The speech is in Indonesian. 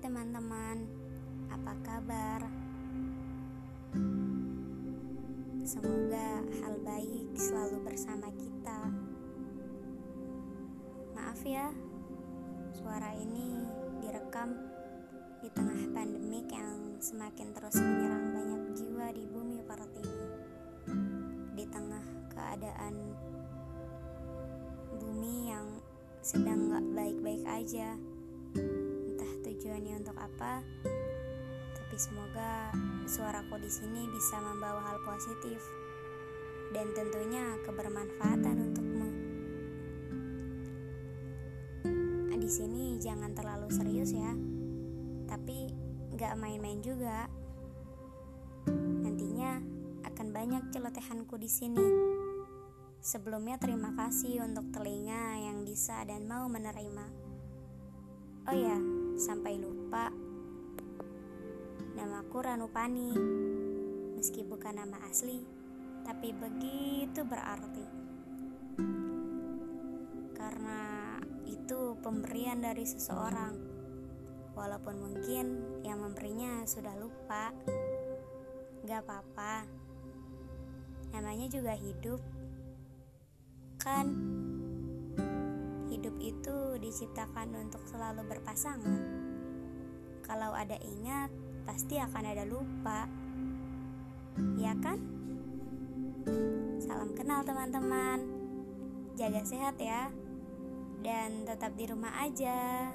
teman-teman, apa kabar? Semoga hal baik selalu bersama kita. Maaf ya, suara ini direkam di tengah pandemik yang semakin terus menyerang banyak jiwa di bumi Pertiwi. Di tengah keadaan bumi yang sedang gak baik-baik aja tujuannya untuk apa tapi semoga suaraku di sini bisa membawa hal positif dan tentunya kebermanfaatan untukmu. Di sini jangan terlalu serius ya, tapi gak main-main juga. Nantinya akan banyak celotehanku di sini. Sebelumnya terima kasih untuk telinga yang bisa dan mau menerima. Oh ya, sampai lupa. Namaku Ranupani. Meski bukan nama asli tapi begitu berarti. Karena itu pemberian dari seseorang. Walaupun mungkin yang memberinya sudah lupa. Gak apa-apa. Namanya juga hidup. Kan hidup itu diciptakan untuk selalu berpasangan. Kalau ada ingat, pasti akan ada lupa. Ya kan? Salam kenal teman-teman. Jaga sehat ya. Dan tetap di rumah aja.